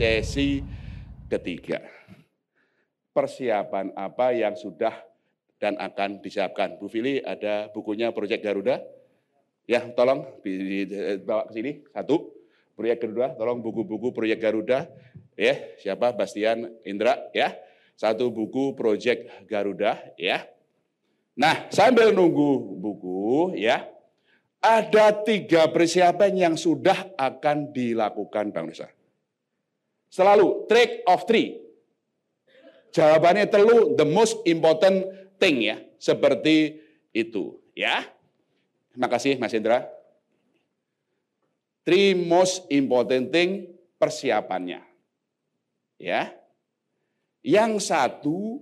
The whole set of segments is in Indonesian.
sesi ketiga. Persiapan apa yang sudah dan akan disiapkan. Bu Fili ada bukunya Proyek Garuda. Ya, tolong dibawa ke sini. Satu, Proyek Garuda, tolong buku-buku Proyek Garuda. Ya, siapa? Bastian Indra, ya. Satu buku Proyek Garuda, ya. Nah, sambil nunggu buku, ya, ada tiga persiapan yang sudah akan dilakukan Bang Nusa. Selalu trick of three. Jawabannya telu the most important thing ya, seperti itu ya. Terima kasih Mas Indra. Three most important thing persiapannya. Ya. Yang satu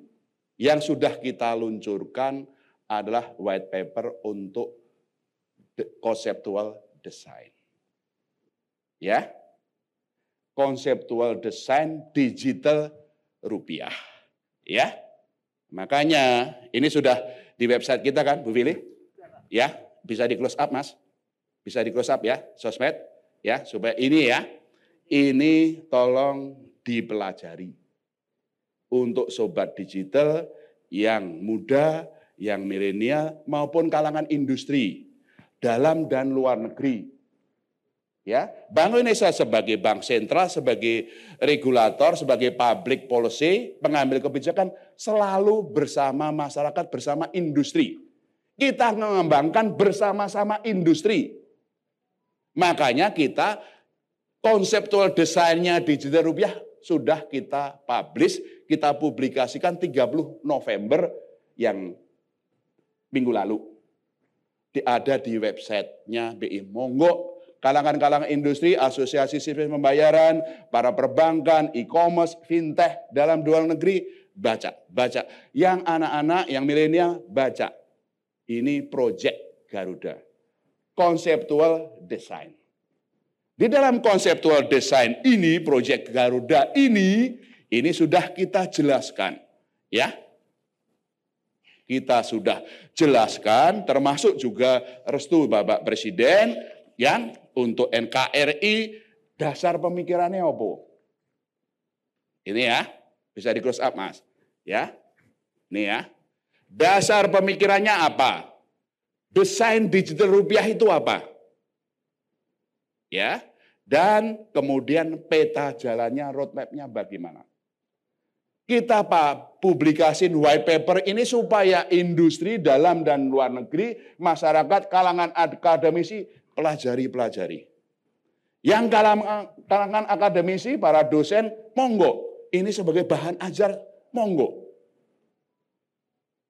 yang sudah kita luncurkan adalah white paper untuk conceptual design. Ya. Conceptual design digital rupiah. Ya. Makanya ini sudah di website kita kan, Bu Fili? Ya, bisa di close up, Mas. Bisa di close up ya, sosmed ya, supaya ini ya. Ini tolong dipelajari. Untuk sobat digital yang muda, yang milenial maupun kalangan industri dalam dan luar negeri Ya, Bank Indonesia sebagai bank sentral, sebagai regulator, sebagai public policy, pengambil kebijakan selalu bersama masyarakat, bersama industri. Kita mengembangkan bersama-sama industri. Makanya kita konseptual desainnya digital rupiah sudah kita publish, kita publikasikan 30 November yang minggu lalu. Ada di websitenya BI. Monggo kalangan-kalangan industri, asosiasi sistem pembayaran, para perbankan, e-commerce, fintech dalam luar negeri, baca, baca. Yang anak-anak, yang milenial, baca. Ini project Garuda. Conceptual design. Di dalam conceptual design ini, project Garuda ini, ini sudah kita jelaskan. Ya, kita sudah jelaskan, termasuk juga restu Bapak Presiden yang untuk NKRI dasar pemikirannya apa? Ini ya, bisa di close up Mas. Ya. Ini ya. Dasar pemikirannya apa? Desain digital rupiah itu apa? Ya. Dan kemudian peta jalannya, roadmapnya bagaimana? Kita Pak publikasin white paper ini supaya industri dalam dan luar negeri, masyarakat, kalangan akademisi pelajari-pelajari. Yang kalangan akademisi, para dosen, monggo. Ini sebagai bahan ajar, monggo.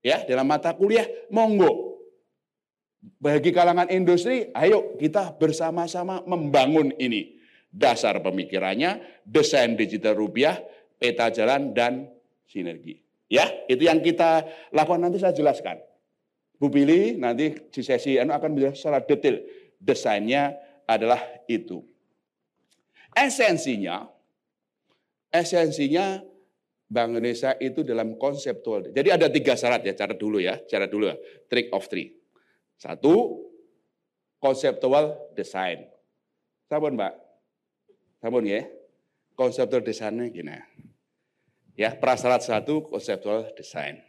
Ya, dalam mata kuliah, monggo. Bagi kalangan industri, ayo kita bersama-sama membangun ini. Dasar pemikirannya, desain digital rupiah, peta jalan, dan sinergi. Ya, itu yang kita lakukan nanti saya jelaskan. Bu Billy nanti di sesi anu akan menjelaskan secara detail desainnya adalah itu. Esensinya, esensinya Bank Indonesia itu dalam konseptual. Jadi ada tiga syarat ya, cara dulu ya, cara dulu ya, trick of three. Satu, konseptual design. Sabun Mbak, sabun ya, konseptual desainnya gini. Ya, prasyarat satu, konseptual design.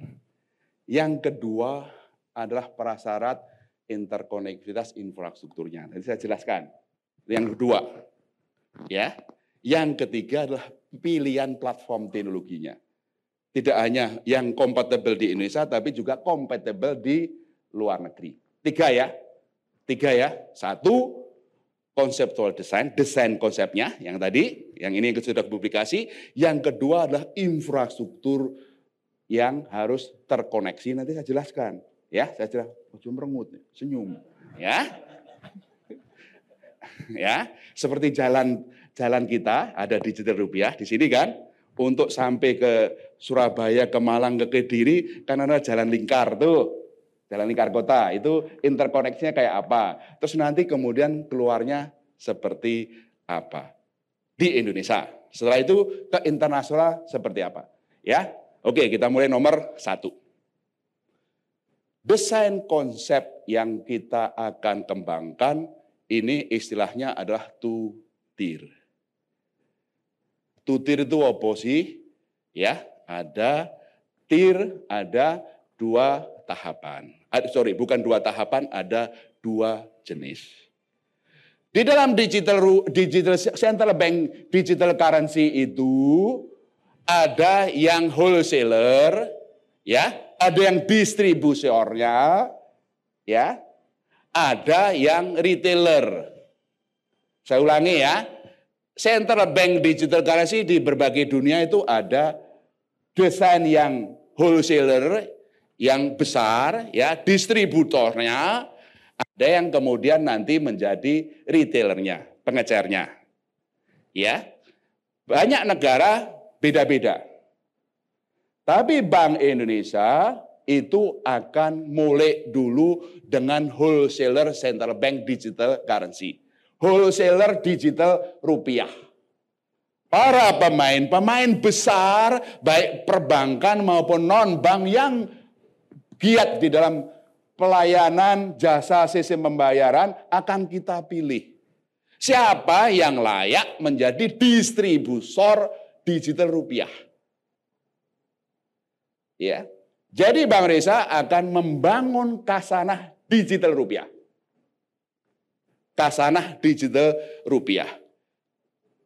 Yang kedua adalah prasyarat interkonektivitas infrastrukturnya. Nanti saya jelaskan. Yang kedua, ya. Yang ketiga adalah pilihan platform teknologinya. Tidak hanya yang kompatibel di Indonesia, tapi juga kompatibel di luar negeri. Tiga ya, tiga ya. Satu, konseptual design, desain konsepnya yang tadi, yang ini yang sudah publikasi. Yang kedua adalah infrastruktur yang harus terkoneksi. Nanti saya jelaskan. Ya, saya jelas, ujung merengut, senyum. Ya. ya, seperti jalan jalan kita ada digital rupiah di sini kan untuk sampai ke Surabaya, ke Malang, ke Kediri kan ada jalan lingkar tuh. Jalan lingkar kota itu interkoneksinya kayak apa? Terus nanti kemudian keluarnya seperti apa? Di Indonesia. Setelah itu ke internasional seperti apa? Ya, oke kita mulai nomor satu. Desain konsep yang kita akan kembangkan ini istilahnya adalah two tier. Tutir itu apa sih? Ya, ada tir, ada dua tahapan. Sorry, bukan dua tahapan, ada dua jenis. Di dalam digital digital central bank digital currency itu ada yang wholesaler, ya, ada yang distributornya, ya, ada yang retailer. Saya ulangi ya, central bank digital currency di berbagai dunia itu ada desain yang wholesaler yang besar ya distributornya ada yang kemudian nanti menjadi retailernya, pengecernya. Ya. Banyak negara beda-beda. Tapi Bank Indonesia itu akan mulai dulu dengan wholesaler central bank digital currency. Wholesaler digital rupiah. Para pemain, pemain besar baik perbankan maupun non-bank yang giat di dalam pelayanan jasa sistem pembayaran akan kita pilih. Siapa yang layak menjadi distributor digital rupiah? Ya. Jadi Bang Reza akan membangun kasanah digital rupiah. Kasanah digital rupiah.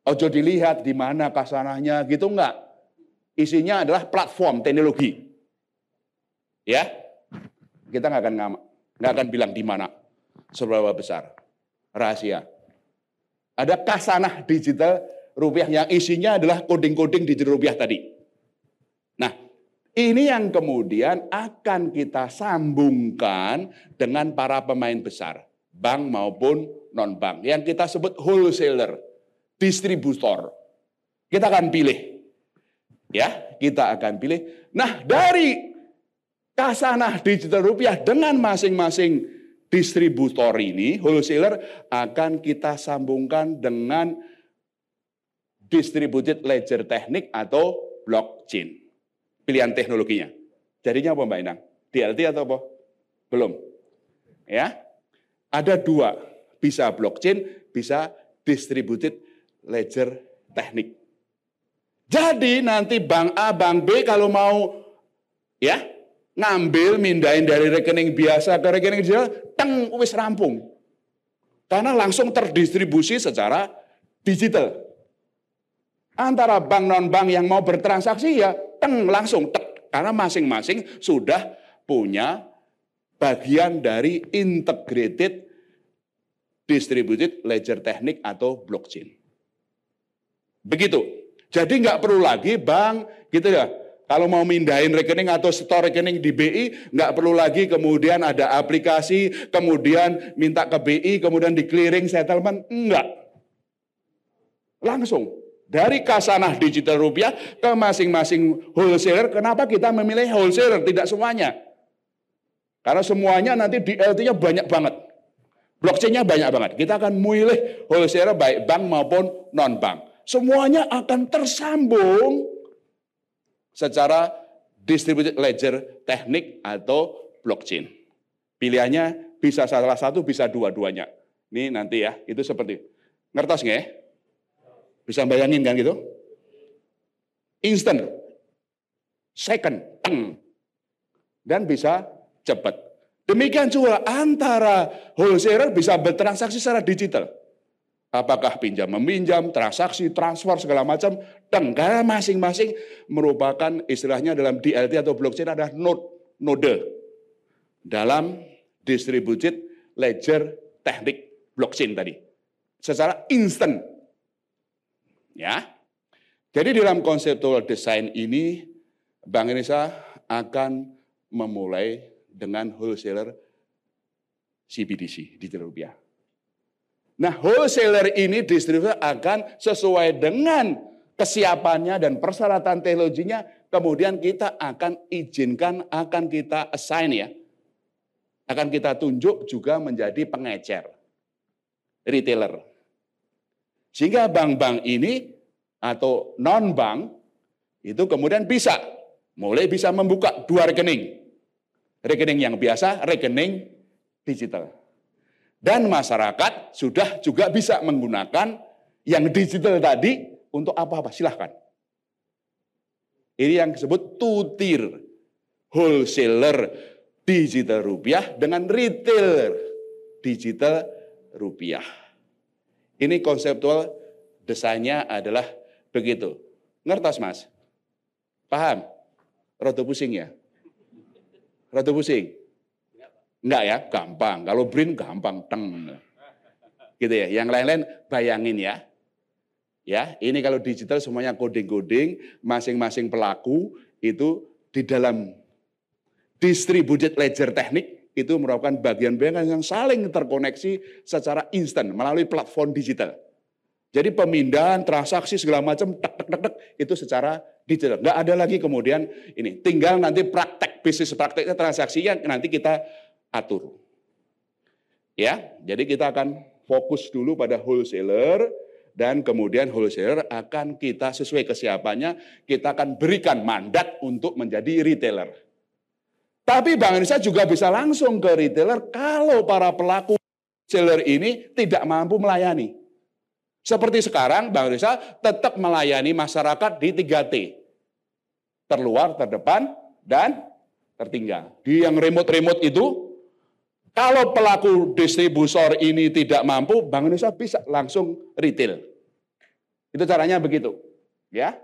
Ojo dilihat di mana kasanahnya gitu enggak. Isinya adalah platform teknologi. Ya, kita nggak akan nggak akan bilang di mana seberapa besar rahasia. Ada kasanah digital rupiah yang isinya adalah coding-coding digital rupiah tadi. Ini yang kemudian akan kita sambungkan dengan para pemain besar, bank maupun non-bank, yang kita sebut wholesaler, distributor. Kita akan pilih. Ya, kita akan pilih. Nah, dari kasanah digital rupiah dengan masing-masing distributor ini, wholesaler akan kita sambungkan dengan distributed ledger teknik atau blockchain. Pilihan teknologinya. Jadinya apa Mbak Inang? DLT atau apa? Belum. Ya. Ada dua. Bisa blockchain, bisa distributed ledger teknik. Jadi nanti bank A, bank B kalau mau ya ngambil mindahin dari rekening biasa ke rekening digital, teng wis rampung. Karena langsung terdistribusi secara digital. Antara bank non bank yang mau bertransaksi ya teng langsung tek karena masing-masing sudah punya bagian dari integrated distributed ledger teknik atau blockchain. Begitu. Jadi nggak perlu lagi bank gitu ya kalau mau mindahin rekening atau store rekening di BI, nggak perlu lagi kemudian ada aplikasi, kemudian minta ke BI, kemudian di clearing settlement. Enggak. Langsung. Dari kasanah digital rupiah ke masing-masing wholesaler. Kenapa kita memilih wholesaler? Tidak semuanya. Karena semuanya nanti di LT-nya banyak banget. Blockchain-nya banyak banget. Kita akan memilih wholesaler baik bank maupun non-bank. Semuanya akan tersambung secara distributed ledger teknik atau blockchain. Pilihannya bisa salah satu, bisa dua-duanya. Ini nanti ya, itu seperti ngertos nggak ya? Bisa bayangin kan gitu? Instant, second, dan bisa cepat. Demikian juga antara wholesaler bisa bertransaksi secara digital. Apakah pinjam meminjam, transaksi, transfer segala macam, tenggara masing-masing merupakan istilahnya dalam DLT atau blockchain adalah node, node dalam distributed ledger teknik blockchain tadi. Secara instant. Ya. Jadi dalam konseptual design ini Bank Indonesia akan memulai dengan wholesaler CBDC di rupiah. Nah, wholesaler ini distributor akan sesuai dengan kesiapannya dan persyaratan teknologinya, kemudian kita akan izinkan, akan kita assign ya. Akan kita tunjuk juga menjadi pengecer, retailer. Sehingga bank-bank ini atau non-bank itu kemudian bisa, mulai bisa membuka dua rekening. Rekening yang biasa, rekening digital. Dan masyarakat sudah juga bisa menggunakan yang digital tadi untuk apa-apa, silahkan. Ini yang disebut tutir wholesaler digital rupiah dengan retailer digital rupiah. Ini konseptual desainnya adalah begitu. Ngertos mas? Paham? Rodo pusing ya? Rodo pusing? Enggak ya, gampang. Kalau brin gampang, teng. Gitu ya. Yang lain-lain bayangin ya. Ya, ini kalau digital semuanya coding-coding, masing-masing pelaku itu di dalam distributed ledger teknik itu merupakan bagian-bagian yang saling terkoneksi secara instan melalui platform digital. Jadi pemindahan transaksi segala macam tek tek tek tek itu secara digital. Enggak ada lagi kemudian ini. Tinggal nanti praktek bisnis prakteknya transaksinya nanti kita atur. Ya, jadi kita akan fokus dulu pada wholesaler dan kemudian wholesaler akan kita sesuai kesiapannya, kita akan berikan mandat untuk menjadi retailer. Tapi Bank Indonesia juga bisa langsung ke retailer kalau para pelaku wholesaler ini tidak mampu melayani. Seperti sekarang Bank Indonesia tetap melayani masyarakat di 3T. Terluar, terdepan, dan tertinggal. Di yang remote-remote itu kalau pelaku distributor ini tidak mampu, Bank Indonesia bisa langsung retail. Itu caranya begitu. Ya.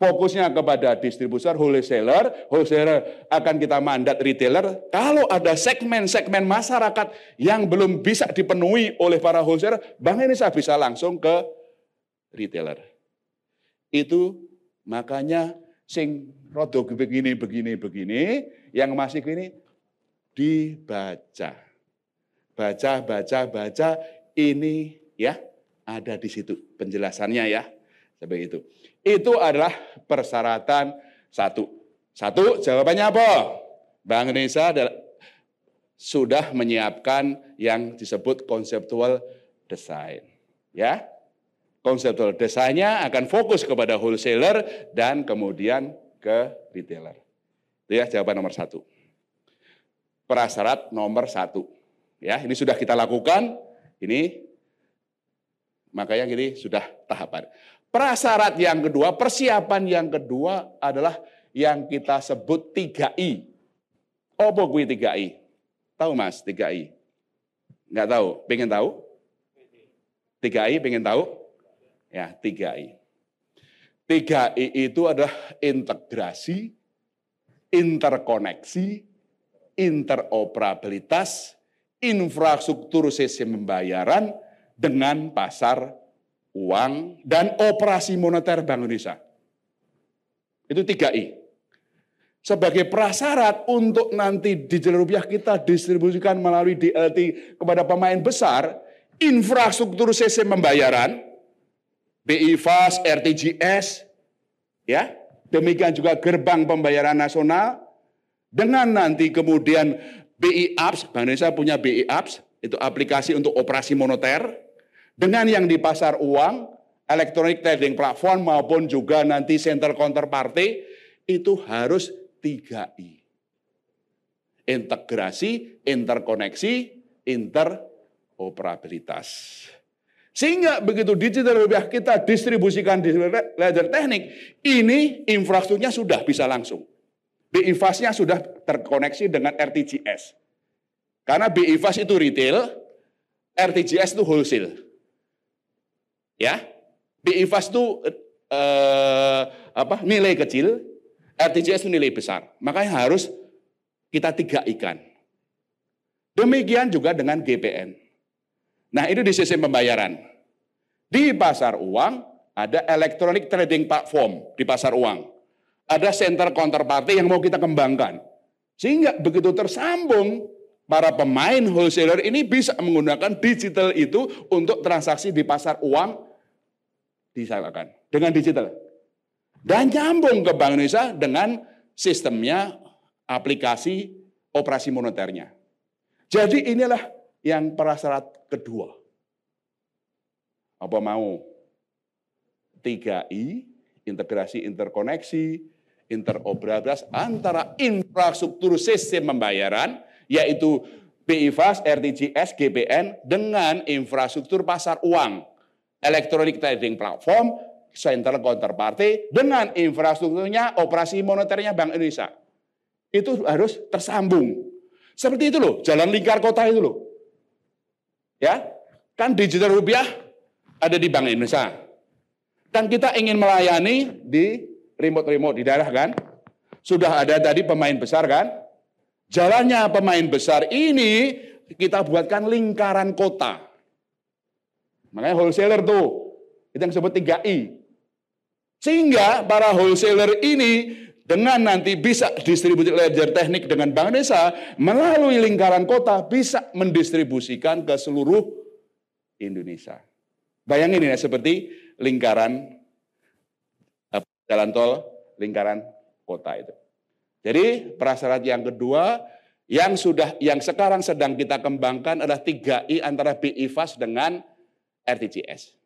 Fokusnya kepada distributor, wholesaler, wholesaler akan kita mandat retailer. Kalau ada segmen-segmen masyarakat yang belum bisa dipenuhi oleh para wholesaler, Bank Indonesia bisa langsung ke retailer. Itu makanya sing rodo begini, begini, begini, yang masih gini dibaca baca, baca, baca, ini ya ada di situ penjelasannya ya. Seperti itu. Itu adalah persyaratan satu. Satu, jawabannya apa? Bank Indonesia sudah menyiapkan yang disebut konseptual design. Ya, konseptual desainnya akan fokus kepada wholesaler dan kemudian ke retailer. Itu ya jawaban nomor satu. Prasyarat nomor satu Ya, ini sudah kita lakukan. Ini makanya ini sudah tahapan. Prasyarat yang kedua, persiapan yang kedua adalah yang kita sebut 3I. Apa gue 3I? Tahu Mas 3I? Enggak tahu? Pengen tahu? 3I pengen tahu? Ya, 3I. 3I itu adalah integrasi, interkoneksi, interoperabilitas, infrastruktur sistem pembayaran dengan pasar uang dan operasi moneter Bank Indonesia. Itu 3I. Sebagai prasyarat untuk nanti digital rupiah kita distribusikan melalui DLT kepada pemain besar, infrastruktur sistem pembayaran, BI Fast, RTGS, ya, demikian juga gerbang pembayaran nasional, dengan nanti kemudian BI Apps, Bank Indonesia punya BI Apps, itu aplikasi untuk operasi moneter, dengan yang di pasar uang, electronic trading platform maupun juga nanti center counterparty, itu harus 3I. Integrasi, interkoneksi, interoperabilitas. Sehingga begitu digital rupiah kita distribusikan di ledger teknik, ini infrastrukturnya sudah bisa langsung. BIFAS-nya sudah terkoneksi dengan RTGS. Karena BIFAS itu retail, RTGS itu wholesale. Ya, BIFAS itu eh, apa? nilai kecil, RTGS itu nilai besar. Makanya harus kita tiga ikan. Demikian juga dengan GPN. Nah, itu di sistem pembayaran. Di pasar uang ada electronic trading platform di pasar uang ada center counterparty yang mau kita kembangkan. Sehingga begitu tersambung, para pemain wholesaler ini bisa menggunakan digital itu untuk transaksi di pasar uang disalahkan dengan digital. Dan nyambung ke Bank Indonesia dengan sistemnya aplikasi operasi moneternya. Jadi inilah yang prasyarat kedua. Apa mau? 3I, integrasi interkoneksi, interoperabilitas antara infrastruktur sistem pembayaran, yaitu BIFAS, RTGS, GPN, dengan infrastruktur pasar uang, electronic trading platform, central counterparty dengan infrastrukturnya operasi moneternya Bank Indonesia. Itu harus tersambung. Seperti itu loh, jalan lingkar kota itu loh. Ya, kan digital rupiah ada di Bank Indonesia. Dan kita ingin melayani di remote-remote di daerah kan. Sudah ada tadi pemain besar kan. Jalannya pemain besar ini kita buatkan lingkaran kota. Makanya wholesaler tuh, itu yang disebut 3I. Sehingga para wholesaler ini dengan nanti bisa distribusi ledger teknik dengan Bank Indonesia melalui lingkaran kota bisa mendistribusikan ke seluruh Indonesia. Bayangin ini seperti lingkaran jalan tol lingkaran kota itu. Jadi prasyarat yang kedua yang sudah yang sekarang sedang kita kembangkan adalah 3I antara BI Fast dengan RTGS.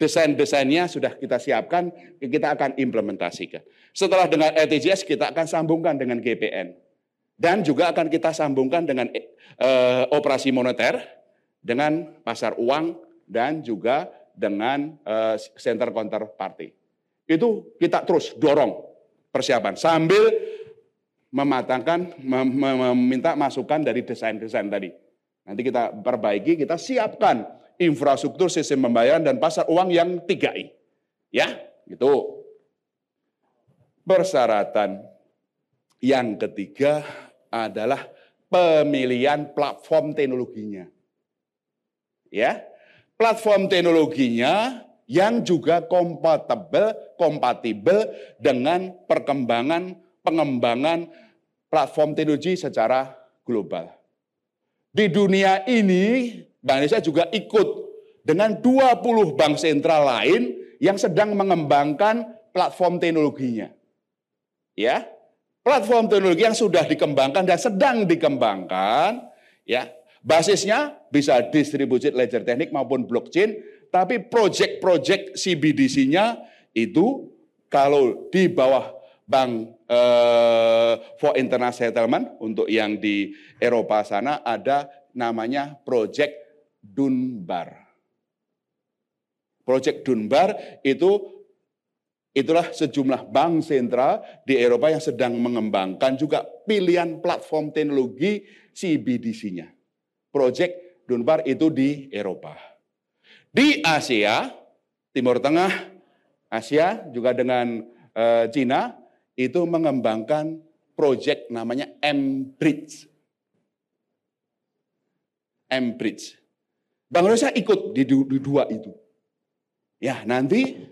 Desain-desainnya sudah kita siapkan, kita akan implementasikan. Setelah dengan RTGS kita akan sambungkan dengan GPN. Dan juga akan kita sambungkan dengan eh, operasi moneter, dengan pasar uang, dan juga dengan eh, center counterparty. Itu kita terus dorong persiapan sambil mematangkan, meminta masukan dari desain-desain tadi. Nanti kita perbaiki, kita siapkan infrastruktur sistem pembayaran dan pasar uang yang 3I. Ya, gitu. Persyaratan yang ketiga adalah pemilihan platform teknologinya. Ya, platform teknologinya yang juga kompatibel kompatibel dengan perkembangan pengembangan platform teknologi secara global. Di dunia ini Bank Indonesia juga ikut dengan 20 bank sentral lain yang sedang mengembangkan platform teknologinya. Ya, platform teknologi yang sudah dikembangkan dan sedang dikembangkan, ya, basisnya bisa distributed ledger teknik maupun blockchain tapi proyek-proyek CBDC-nya itu kalau di bawah Bank eh, for International Settlement untuk yang di Eropa sana ada namanya Project Dunbar. Project Dunbar itu itulah sejumlah bank sentral di Eropa yang sedang mengembangkan juga pilihan platform teknologi CBDC-nya. Project Dunbar itu di Eropa. Di Asia, Timur Tengah, Asia juga dengan uh, Cina itu mengembangkan proyek namanya M-Bridge. M-Bridge. Bank Indonesia ikut di, dua itu. Ya, nanti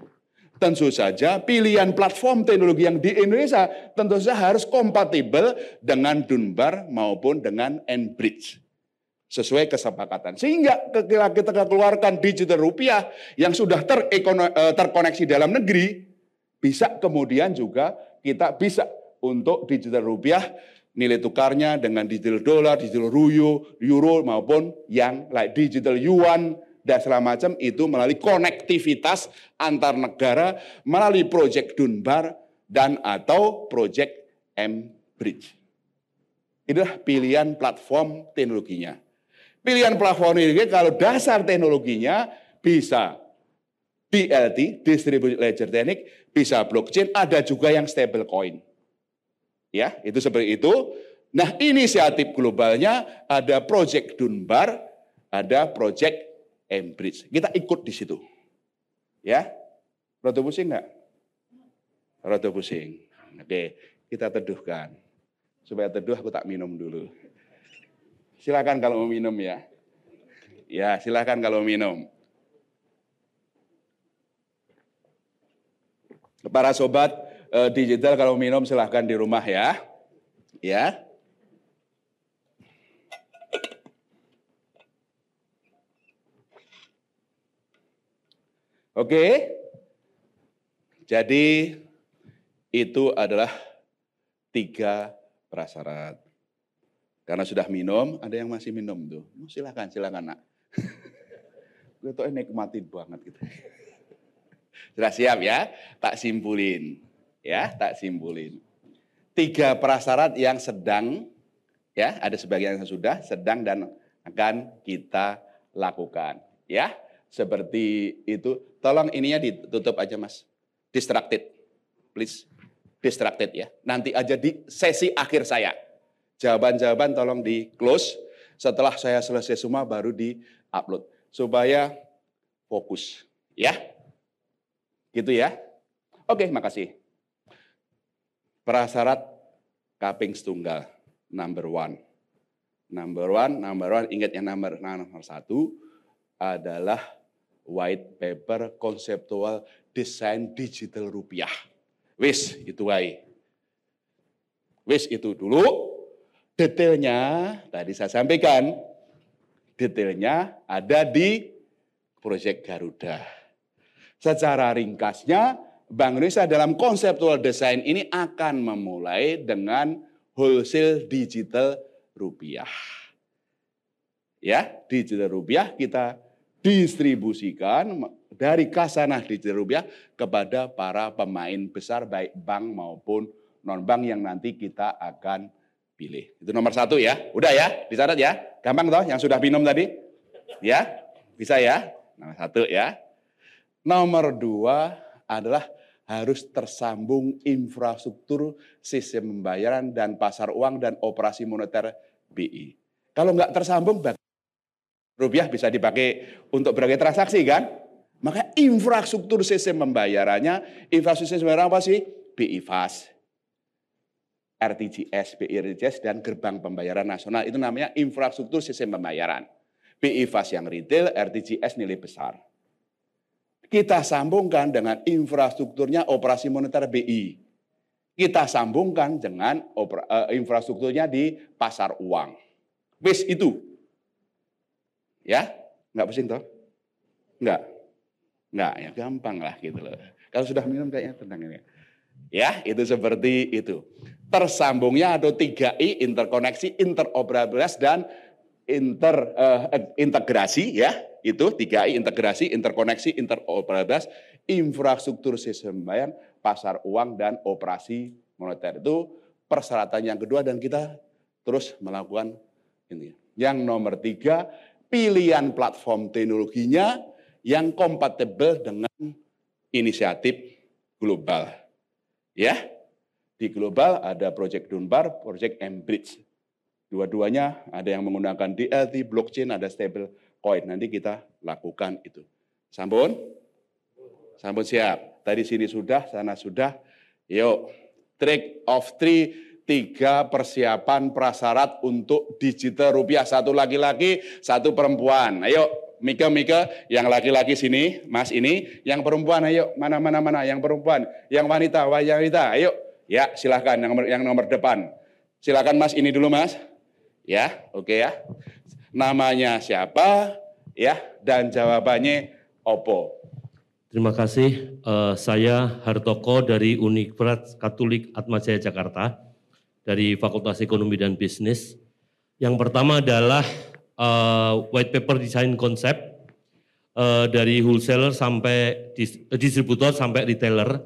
tentu saja pilihan platform teknologi yang di Indonesia tentu saja harus kompatibel dengan Dunbar maupun dengan Enbridge sesuai kesepakatan. Sehingga ketika kita keluarkan digital rupiah yang sudah eh, terkoneksi dalam negeri, bisa kemudian juga kita bisa untuk digital rupiah nilai tukarnya dengan digital dolar, digital ruyo, euro maupun yang like digital yuan dan segala macam itu melalui konektivitas antar negara melalui proyek Dunbar dan atau proyek M Bridge. Inilah pilihan platform teknologinya. Pilihan platform ini kalau dasar teknologinya bisa DLT, Distributed Ledger Technique, bisa blockchain, ada juga yang stable coin. Ya, itu seperti itu. Nah, inisiatif globalnya ada Project Dunbar, ada Project Embridge. Kita ikut di situ. Ya. Roto pusing enggak? Roto pusing. Oke, kita teduhkan. Supaya teduh aku tak minum dulu. Silakan kalau mau minum ya. Ya, silakan kalau minum. Para sobat eh, digital kalau minum silahkan di rumah ya. Ya. Oke. Jadi itu adalah tiga prasyarat. Karena sudah minum, ada yang masih minum tuh. Oh, silakan, silakan nak. Gue tuh nikmatin banget gitu. Sudah siap ya? Tak simpulin. Ya, tak simpulin. Tiga prasyarat yang sedang, ya ada sebagian yang sudah, sedang dan akan kita lakukan. Ya, seperti itu. Tolong ininya ditutup aja mas. Distracted, please. Distracted ya. Nanti aja di sesi akhir saya. Jawaban-jawaban tolong di close. Setelah saya selesai semua baru di upload. Supaya fokus. Ya. Gitu ya. Oke, makasih. Prasyarat kaping setunggal. Number one. Number one, number one, ingat yang nomor, nomor satu adalah white paper konseptual desain digital rupiah. Wis, itu wae. Wis itu dulu. Detailnya tadi saya sampaikan, detailnya ada di proyek Garuda. Secara ringkasnya, Bank Indonesia dalam konseptual desain ini akan memulai dengan wholesale digital rupiah. Ya, digital rupiah kita distribusikan dari kasanah digital rupiah kepada para pemain besar baik bank maupun non bank yang nanti kita akan pilih. Itu nomor satu ya. Udah ya, dicatat ya. Gampang toh yang sudah minum tadi? Ya, bisa ya. Nomor satu ya. Nomor dua adalah harus tersambung infrastruktur sistem pembayaran dan pasar uang dan operasi moneter BI. Kalau nggak tersambung, rupiah bisa dipakai untuk berbagai transaksi kan? Maka infrastruktur sistem pembayarannya, infrastruktur sistem pembayaran apa sih? BI Fast, RTGS, BI RTGS, dan gerbang pembayaran nasional. Itu namanya infrastruktur sistem pembayaran. BI Fast yang retail, RTGS nilai besar. Kita sambungkan dengan infrastrukturnya operasi moneter BI kita sambungkan dengan uh, infrastrukturnya di pasar uang. Wis itu. Ya, nggak pusing toh? Nggak. Nggak, ya gampang lah gitu loh. Kalau sudah minum kayaknya tentang ini. Ya, itu seperti itu. Tersambungnya ada 3I, interkoneksi, interoperabilitas, dan inter, uh, integrasi ya. Itu 3I, integrasi, interkoneksi, interoperabilitas, infrastruktur sistem pembayaran, pasar uang dan operasi moneter. Itu persyaratan yang kedua dan kita terus melakukan ini. Yang nomor tiga, pilihan platform teknologinya yang kompatibel dengan inisiatif global. Ya, di global ada Project Dunbar, Project Embridge. Dua-duanya ada yang menggunakan DLT, blockchain, ada stable coin. Nanti kita lakukan itu. Sambun? Sambun siap. Tadi sini sudah, sana sudah. Yuk, trick of three, tiga persiapan prasyarat untuk digital rupiah. Satu laki-laki, satu perempuan. Ayo, Mika, Mika, yang laki-laki sini, Mas ini, yang perempuan, ayo, mana, mana, mana, yang perempuan, yang wanita, wanita, ayo, ya, silahkan, yang nomor, yang nomor depan. Silahkan Mas, ini dulu Mas. Ya, oke okay ya. Namanya siapa, ya, dan jawabannya opo. Terima kasih. Uh, saya Hartoko dari Universitas Katolik Atmajaya Jakarta dari Fakultas Ekonomi dan Bisnis. Yang pertama adalah uh, white paper design konsep uh, dari wholesaler sampai dis, distributor sampai retailer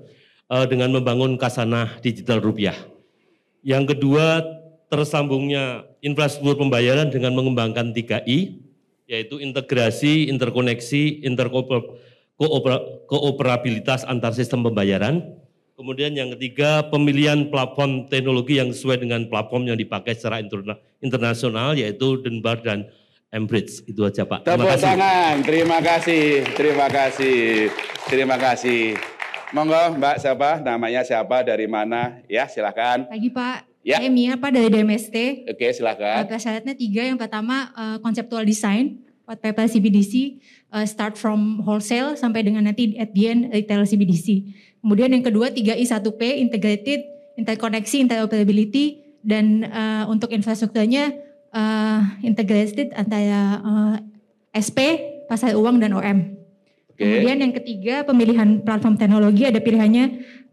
uh, dengan membangun kasanah digital rupiah. Yang kedua tersambungnya infrastruktur pembayaran dengan mengembangkan 3I yaitu integrasi, interkoneksi, interkoper kooperabilitas antar sistem pembayaran. Kemudian yang ketiga, pemilihan platform teknologi yang sesuai dengan platform yang dipakai secara internasional yaitu Denbar dan Embridge. Itu aja Pak. Tepuk terima kasih. tangan. Terima kasih. Terima kasih. Terima kasih. Monggo Mbak siapa? Namanya siapa? Dari mana? Ya silakan. Pagi Pak. Ya. Saya Mia Pak dari DMST. Oke silakan. Syaratnya tiga. Yang pertama uh, konseptual design. White paper CBDC uh, start from wholesale sampai dengan nanti at the end retail CBDC. Kemudian yang kedua 3I 1P integrated, interkoneksi, interoperability dan uh, untuk infrastrukturnya uh, integrated antara uh, SP, pasar uang dan OM. Okay. Kemudian yang ketiga pemilihan platform teknologi ada pilihannya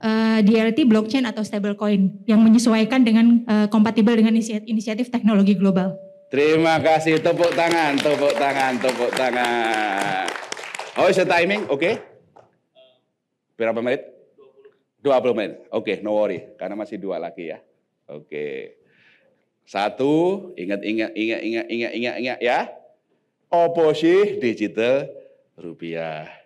uh, DLT, blockchain atau stablecoin yang menyesuaikan dengan uh, kompatibel dengan inisiatif teknologi global. Terima kasih, tepuk tangan, tepuk tangan, tepuk tangan. Oh, is timing? Oke. Okay. Berapa menit? 20 menit. Oke, okay, no worry. Karena masih dua lagi ya. Oke. Okay. Satu, ingat, ingat, ingat, ingat, ingat, ingat, ingat ya. Oposi digital rupiah.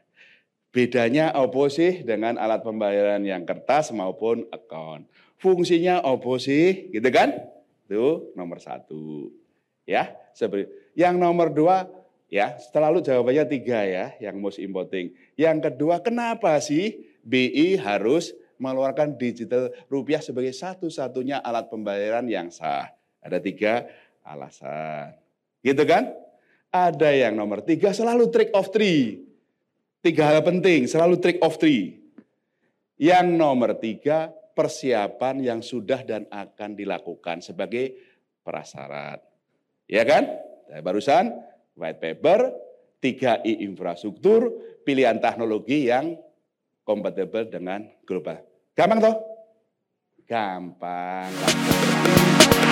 Bedanya apa sih dengan alat pembayaran yang kertas maupun account? Fungsinya apa sih? Gitu kan? Itu nomor satu. Ya, seperti yang nomor dua, ya selalu jawabannya tiga ya, yang most important. Yang kedua, kenapa sih BI harus mengeluarkan digital rupiah sebagai satu-satunya alat pembayaran yang sah? Ada tiga alasan. Gitu kan? Ada yang nomor tiga selalu trick of three. Tiga hal penting, selalu trick of three. Yang nomor tiga, persiapan yang sudah dan akan dilakukan sebagai prasyarat. Ya kan? Barusan white paper, 3I infrastruktur, pilihan teknologi yang kompatibel dengan global. Gampang toh? Gampang. gampang.